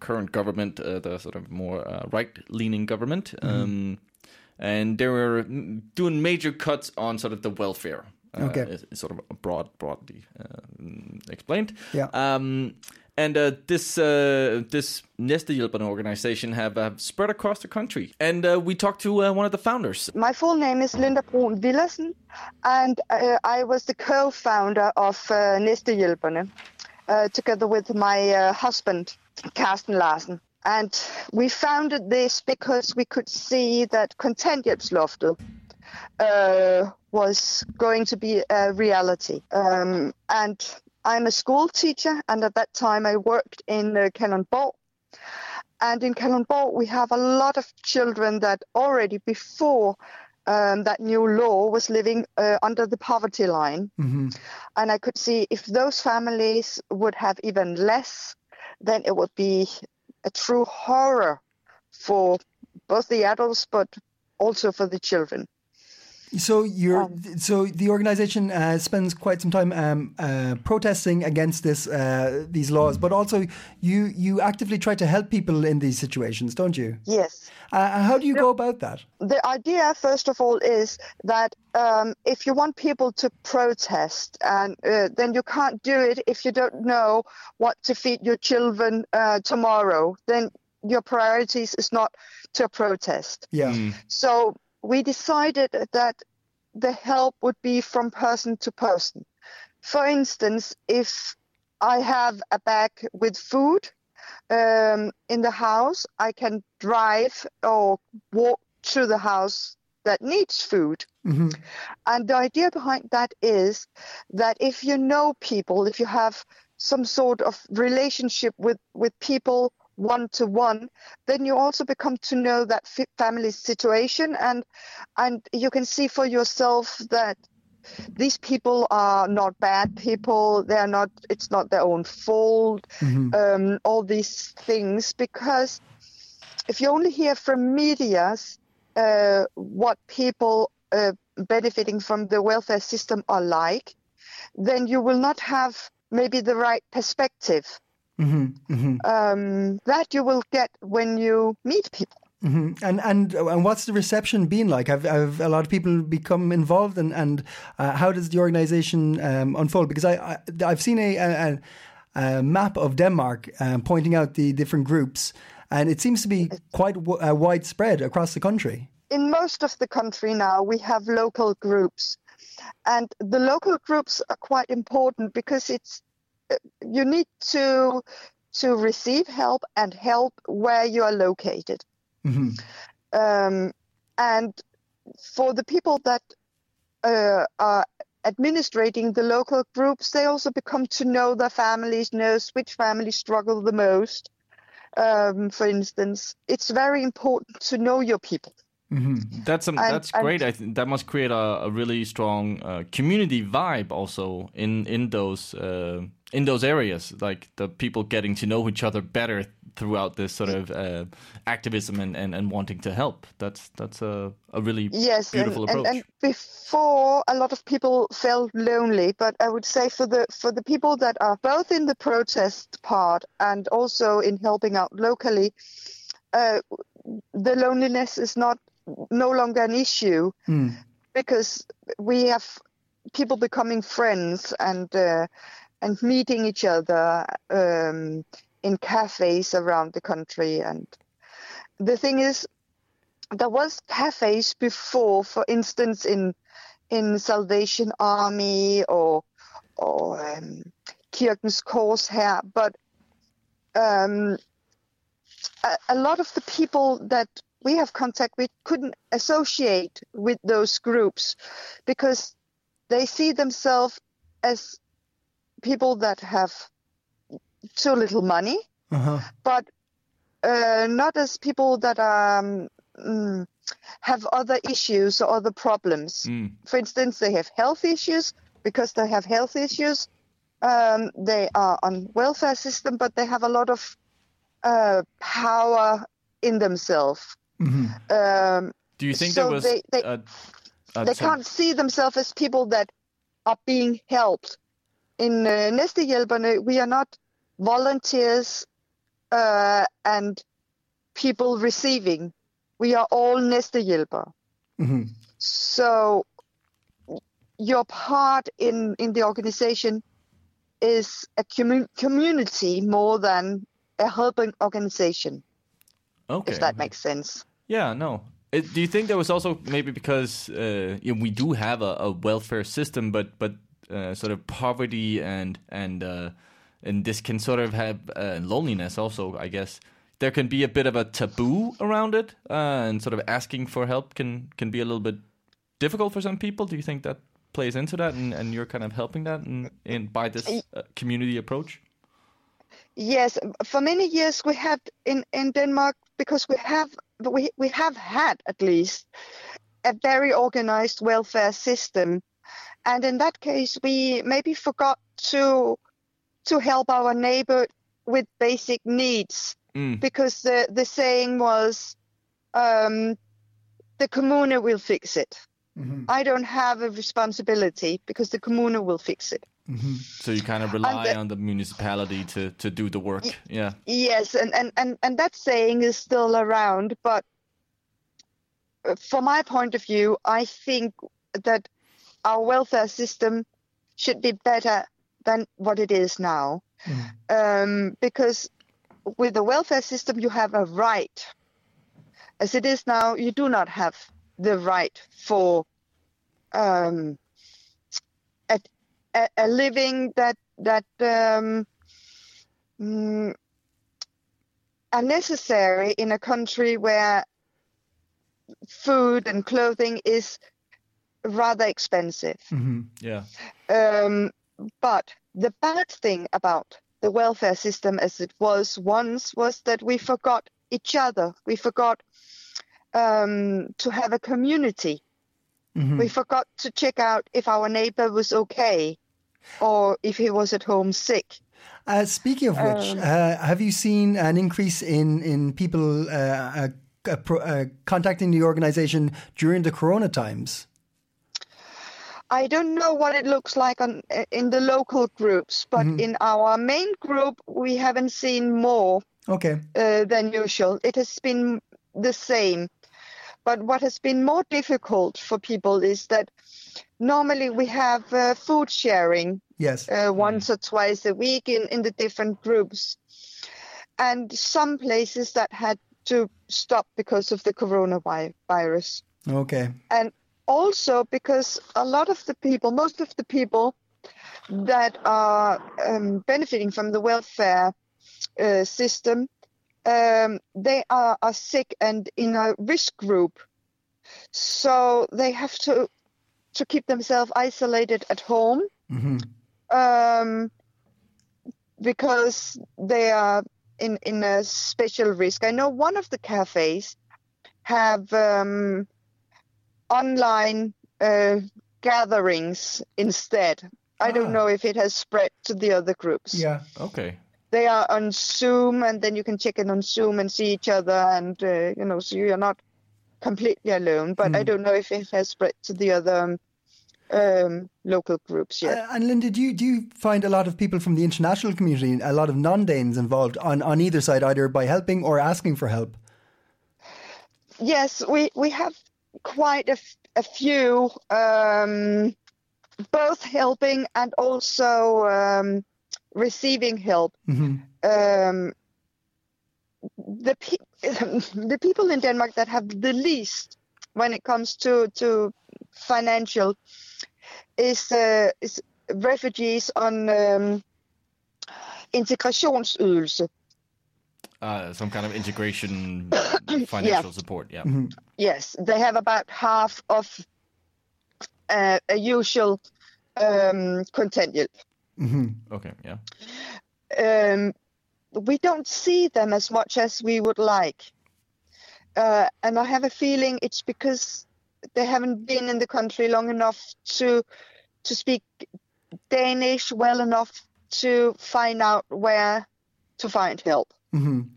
current government, uh, the sort of more uh, right-leaning government, um, and they were doing major cuts on sort of the welfare. Uh, Okay. is sort of broad, broadly explained. Yeah. And uh, this uh, this organization have, have spread across the country. And uh, we talked to uh, one of the founders. My full name is Linda Brun Villersen, and uh, I was the co-founder of uh, Næstehjælperne, uh, together with my uh, husband, Carsten Larsen. And we founded this because we could see that kontanthjælpsloftet uh, was going to be a reality. Um, and I'm a school teacher, and at that time I worked in uh, Kalundborg. And in Kalundborg, we have a lot of children that already before um, that new law was living uh, under the poverty line. And I could see if those families would have even less, then it would be a true horror for both the adults, but also for the children. So you're so the organization uh, spends quite some time um, uh, protesting against this uh, these laws, but also you you actively try to help people in these situations, don't you? Yes. Uh, how do you go about that? the idea, first of all, is that um, if you want people to protest, and uh, then you can't do it if you don't know what to feed your children uh, tomorrow. Then your priorities is not to protest. Yeah. So we decided that the help would be from person to person. For instance, if I have a bag with food um, in the house, I can drive or walk to the house that needs food. And the idea behind that is that if you know people, if you have some sort of relationship with, with people one to one, then you also become to know that family situation. And and you can see for yourself that these people are not bad people. They're not it's not their own fault. Um, all these things because if you only hear from medias uh, what people uh, benefiting from the welfare system are like, then you will not have maybe the right perspective. Um, that you will get when you meet people. And and and what's the reception been like? Have, have a lot of people become involved, and and uh, how does the organisation um, unfold? Because I, I I've seen a, a, a map of Denmark um, pointing out the different groups, and it seems to be quite w- uh, widespread across the country. in most of the country now we have local groups and the local groups are quite important because it's you need to to receive help and help where you are located. Um, and for the people that uh, are administrating the local groups they also become to know their families knows which families struggle the most. Um, for instance it's very important to know your people. That's um, And- that's and- great. I think that must create a, a really strong uh, community vibe also in in those uh, in those areas. Like the people getting to know each other better throughout this sort of uh, activism and, and, and wanting to help. That's that's a a really yes beautiful and, approach. and, and before a lot of people felt lonely but i would say for the for the people that are both in the protest part and also in helping out locally uh, the loneliness is not no longer an issue because we have people becoming friends and uh, and meeting each other um, in cafes around the country. And the thing is there was cafes before, for instance, in in Salvation Army or or um, Kirkens Korshær, but um, a, a lot of the people that we have contact with couldn't associate with those groups because they see themselves as people that have too little money, but uh, not as people that um, mm, have other issues or other problems. For instance, they have health issues because they have health issues. Um, they are on welfare system, but they have a lot of uh, power in themselves. Mm-hmm. Um, Do you think So there was? they- they- uh, uh, they sorry. can't see themselves as people that are being helped. In uh, Næstehjælperne, we are not volunteers uh, and people receiving. We are all Næstehjælpere. Mm-hmm. So your part in, in the organization is a commu- community more than a helping organization, Okay. if that makes sense. Yeah, no. It, do you think there was also maybe because uh, you know, we do have a, a welfare system, but but uh, sort of poverty and and uh, and this can sort of have uh, loneliness also. I guess there can be a bit of a taboo around it, uh, and sort of asking for help can can be a little bit difficult for some people. Do you think that plays into that, and, and you're kind of helping that in, in by this uh, community approach? Yes, for many years we have in, in Denmark because we have we we have had at least a very organized welfare system, and in that case we maybe forgot to to help our neighbor with basic needs Mm. because the the saying was um, the commune will fix it. Mm-hmm. I don't have a responsibility because the commune will fix it. So you kind of rely the- on the municipality to to do the work. Yeah. Yes, and, and, and, and that saying is still around, but uh, from my point of view, I think that our welfare system should be better than what it is now. Um, because with the welfare system, you have a right. As it is now, you do not have the right for um, a, a, a living that that um, mm, are necessary in a country where food and clothing is rather expensive. Mm-hmm. Yeah. Um, but the bad thing about the welfare system as it was once was that we forgot each other. We forgot um, to have a community. Mm-hmm. We forgot to check out if our neighbor was okay or if he was at home sick. Uh, speaking of which, Um, uh, have you seen an increase in in people uh, uh, uh, pro- uh, contacting the organization during the Corona times? I don't know what it looks like on in the local groups, but in our main group, we haven't seen more Okay. uh, than usual. It has been the same. But what has been more difficult for people is that normally we have uh, food sharing Yes. uh, once or twice a week in, in the different groups. And some places that had to stop because of the coronavirus. Okay. And also because a lot of the people, most of the people that are um, benefiting from the welfare uh, system, um, they are, are sick and in a risk group. So they have to to keep themselves isolated at home hmm um, because they are in in a special risk. I know one of the cafes have um, online uh, gatherings instead. I Ah. don't know if it has spread to the other groups. Yeah. Okay. They are on Zoom, and then you can check in on Zoom and see each other, and uh, you know, so you're not completely alone. But I Hmm. don't know if it has spread to the other um, um, local groups yet. Uh, and Linda, do you do you find a lot of people from the international community, a lot of non-Danes involved on on either side, either by helping or asking for help? Yes, we we have quite a, f- a few, um, both helping and also um, receiving help. hmm Um, the pe- *laughs* the people in Denmark that have the least when it comes to to financial is uh, is refugees on um, integrationsydelse. Uh, some kind of integration *coughs* financial support. Yeah. Yes, they have about half of uh, a usual um, contingent. hmm Okay. Yeah. Um, we don't see them as much as we would like, uh, and I have a feeling it's because they haven't been in the country long enough to to speak Danish well enough to find out where to find help.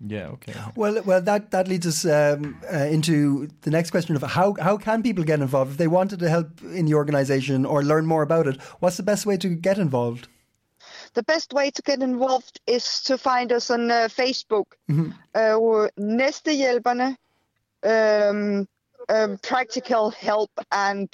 Yeah, okay. Well, well, that that leads us um, uh, into the next question of how how can people get involved if they wanted to help in the organization or learn more about it? What's the best way to get involved? The best way to get involved is to find us on uh, Facebook. Uh, Næstehjælperne, um, um, practical help and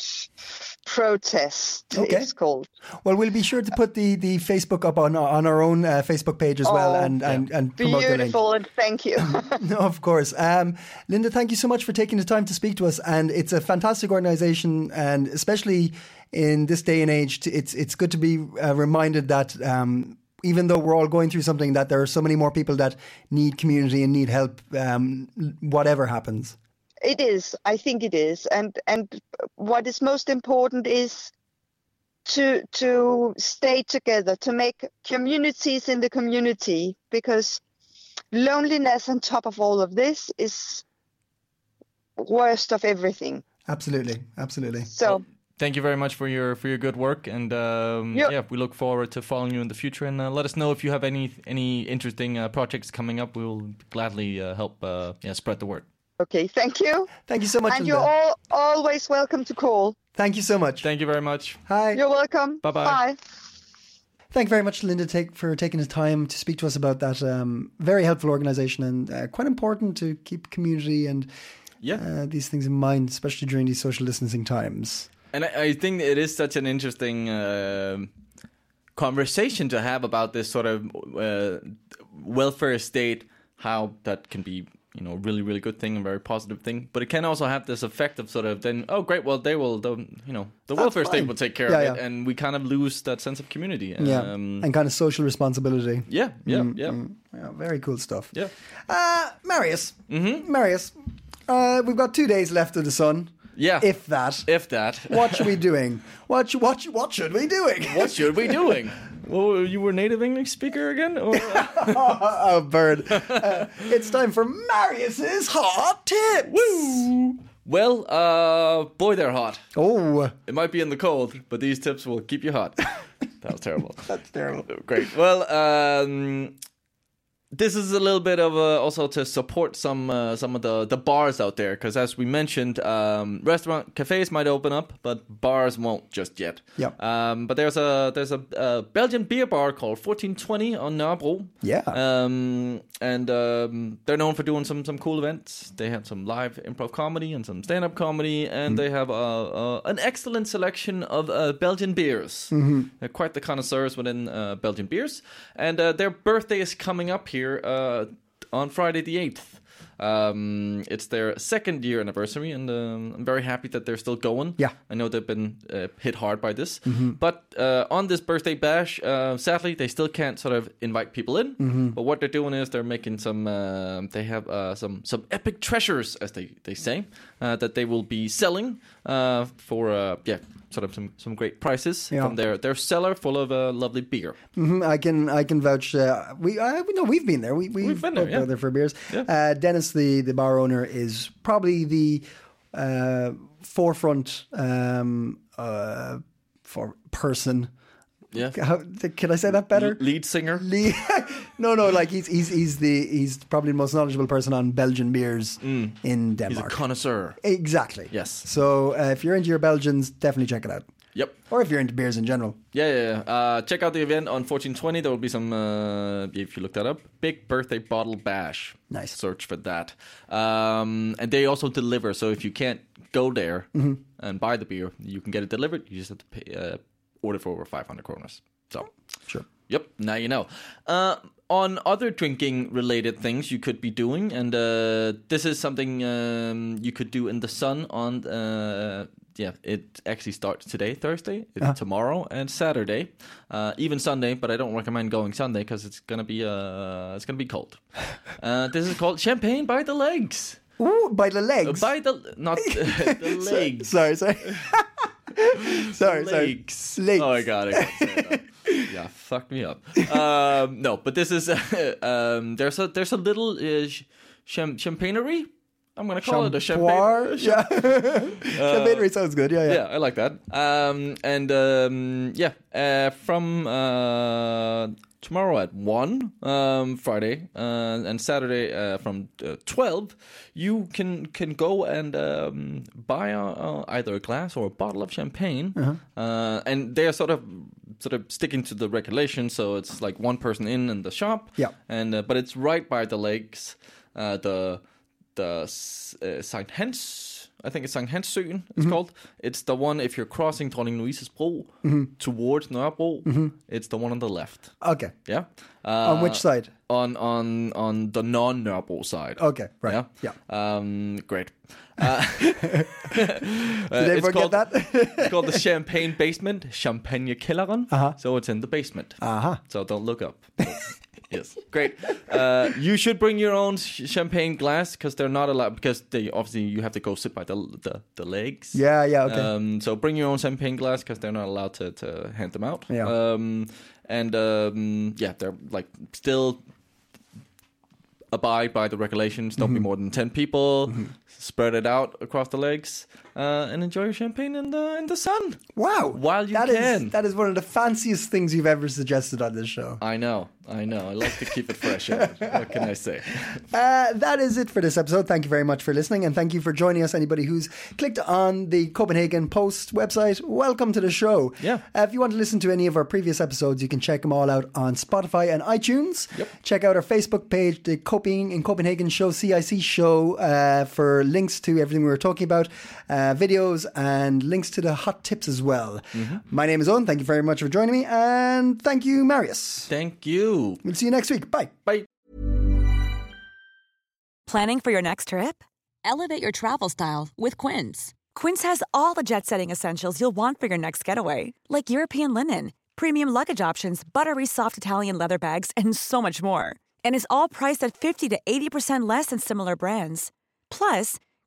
protest. Okay. It's called. Well, we'll be sure to put the, the Facebook up on on our own uh, Facebook page as well, Oh, and and, and promote the link. Beautiful, and thank you. No, *laughs* of course. Um, Linda, thank you so much for taking the time to speak to us. And it's a fantastic organization, and especially in this day and age, it's it's good to be uh, reminded that um, even though we're all going through something, that there are so many more people that need community and need help, um, whatever happens. It is. I think it is. And and what is most important is to to stay together, to make communities in the community because loneliness on top of all of this is worst of everything. Absolutely, absolutely. So Thank you very much for your for your good work, and um, Yep. yeah, we look forward to following you in the future. And uh, let us know if you have any any interesting uh, projects coming up. We will gladly uh, help uh, yeah spread the word. Okay, thank you. Thank you so much, And Linda. you're all always welcome to call. Thank you so much. Thank you very much. Hi. You're welcome. Bye-bye. Bye. Thank you very much, Linda, take, for taking the time to speak to us about that um, very helpful organization and uh, quite important to keep community and Yeah. uh, these things in mind, especially during these social distancing times. And I, I think it is such an interesting uh, conversation to have about this sort of uh, welfare state, how that can be, you know, really, really good thing and very positive thing. But it can also have this effect of sort of then, oh, great, well, they will, the, you know, the welfare state fine. will take care Yeah, of it, yeah. and we kind of lose that sense of community. Yeah, Um, and kind of social responsibility. yeah, yeah, yeah, Yeah, very cool stuff. yeah. Uh, Marius, mm-hmm. Marius, uh, we've got two days left of the sun, Yeah. if that. if that. what should we *laughs* doing? What what what should we doing? what should we doing? *laughs* Well, you were native English speaker again? Or? *laughs* oh, bird! Uh, it's time for Marius's hot tips. Woo! well, uh, boy, they're hot. Oh, It might be in the cold, but these tips will keep you hot. *laughs* that was terrible. that's terrible. Great. Well, um, this is a little bit of a, also to support some uh, some of the, the bars out there because as we mentioned, um, restaurant cafes might open up, but bars won't just yet. Yep. Um, but there's a there's a, uh Belgian beer bar called 1420 on Nørrebro. Yeah. Um, and um, they're known for doing some some cool events. They have some live improv comedy and some stand up comedy, and they have uh, uh, an excellent selection of uh, Belgian beers. They're quite the connoisseurs within uh, Belgian beers, and uh, their birthday is coming up here uh, on Friday the eighth. Um, it's their second year anniversary, and um, I'm very happy that they're still going. Yeah. I know they've been uh, hit hard by this, but uh, on this birthday bash, uh, sadly they still can't sort of invite people in. But what they're doing is they're making some. Uh, they have uh, some some epic treasures, as they they say, uh, that they will be selling uh, for uh, yeah, sort of some some great prices Yeah. from their their cellar full of uh, lovely beer. Mhm, I can I can vouch. Uh, we I we know we've been there. We we've, We've been there, yeah. there for beers. Yeah. Uh, Dennis, the the bar owner, is probably the uh, forefront um, uh, for person. Yeah, How, can I say that better? lead singer. Le- *laughs* no, no, like he's he's he's the he's probably the most knowledgeable person on Belgian beers in He's a Denmark. connoisseur. exactly. Yes. So uh, if you're into your Belgians, definitely check it out. Yep. Or if you're into beers in general. Yeah, yeah. yeah. Uh, check out the event on 1420. There will be some, uh, if you look that up, big birthday bottle bash. Nice. Search for that. Um, and they also deliver. So if you can't go there and buy the beer, you can get it delivered. You just have to pay, uh, order for over 500 kroners. So, Sure. Yep, now you know. Uh, on other drinking related things you could be doing, and uh, this is something um, you could do in the sun on. Uh, yeah, it actually starts today, Thursday, it's tomorrow, and Saturday, uh, even Sunday. But I don't recommend going Sunday because it's gonna be uh, it's gonna be cold. *laughs* Uh, this is called champagne by the legs. Ooh, by the Uh, legs. by the not *laughs* *laughs* the legs. Sorry, sorry. sorry, sorry. Legs. Legs. Oh I say that. Yeah, fuck me up. Um, no, but this is *laughs* um, there's a there's a little uh, ch- cham- champagnery. I'm gonna call it a Champoir? champagne. *laughs* Yeah. *laughs* Champagnery sounds good. Yeah, yeah. Yeah, I like that. Um, and um, yeah, uh, from uh, tomorrow at 1, um, Friday, uh, and Saturday uh, from uh, 12, you can can go and um, buy a, uh, either a glass or a bottle of champagne. Uh, and they're sort of sort of sticking to the regulation, so it's like one person in in the shop. Yeah. And uh, but it's right by the lakes, uh, the the uh, Sankt Hans. I think it's Sankt Hanssøen. It's called. It's the one if you're crossing Dronning Louise's Bro towards Nørrebro. It's the one on the left. Okay. Yeah. Uh, On which side? On on on the non Nørrebro side. Okay, right. Yeah. Um. Great. *laughs* *laughs* Uh, Did they it's forget called, that? it's called the *laughs* Champagne Basement, Champagnekælderen. Uh-huh. So it's in the basement. Uh-huh. So don't look up. Yes, great. Uh, you should bring your own sh- champagne glass because they're not allowed because they obviously you have to go sit by the the, the legs. Yeah, yeah, okay. Um, so bring your own champagne glass because they're not allowed to, to hand them out. Yeah. Um, and um, yeah, they're like still abide by the regulations. Don't be Mm-hmm. more than ten people. Spread it out across the legs uh, and enjoy your champagne in the in the sun. Wow. While you That is- can. that is one of the fanciest things you've ever suggested on this show. I know, I know. I like to keep it fresh. *laughs* What can I say? Uh, that is it for this episode. Thank you very much for listening, and thank you for joining us. Anybody who's clicked on the Copenhagen Post website, welcome to the show. Yeah. Uh, if you want to listen to any of our previous episodes, you can check them all out on Spotify and iTunes. Yep. Check out our Facebook page, the Coping in Copenhagen Show, CIC Show, uh, for links to everything we were talking about, uh, videos, and links to the hot tips as well. My name is Owen. Thank you very much for joining me, and thank you, Marius. Thank you. We'll see you next week. Bye. Bye. Planning for your next trip? Elevate your travel style with Quince. Quince has all the jet setting essentials you'll want for your next getaway, like European linen, premium luggage options, buttery soft Italian leather bags, and so much more. And is all priced at 50 to 80% less than similar brands. Plus,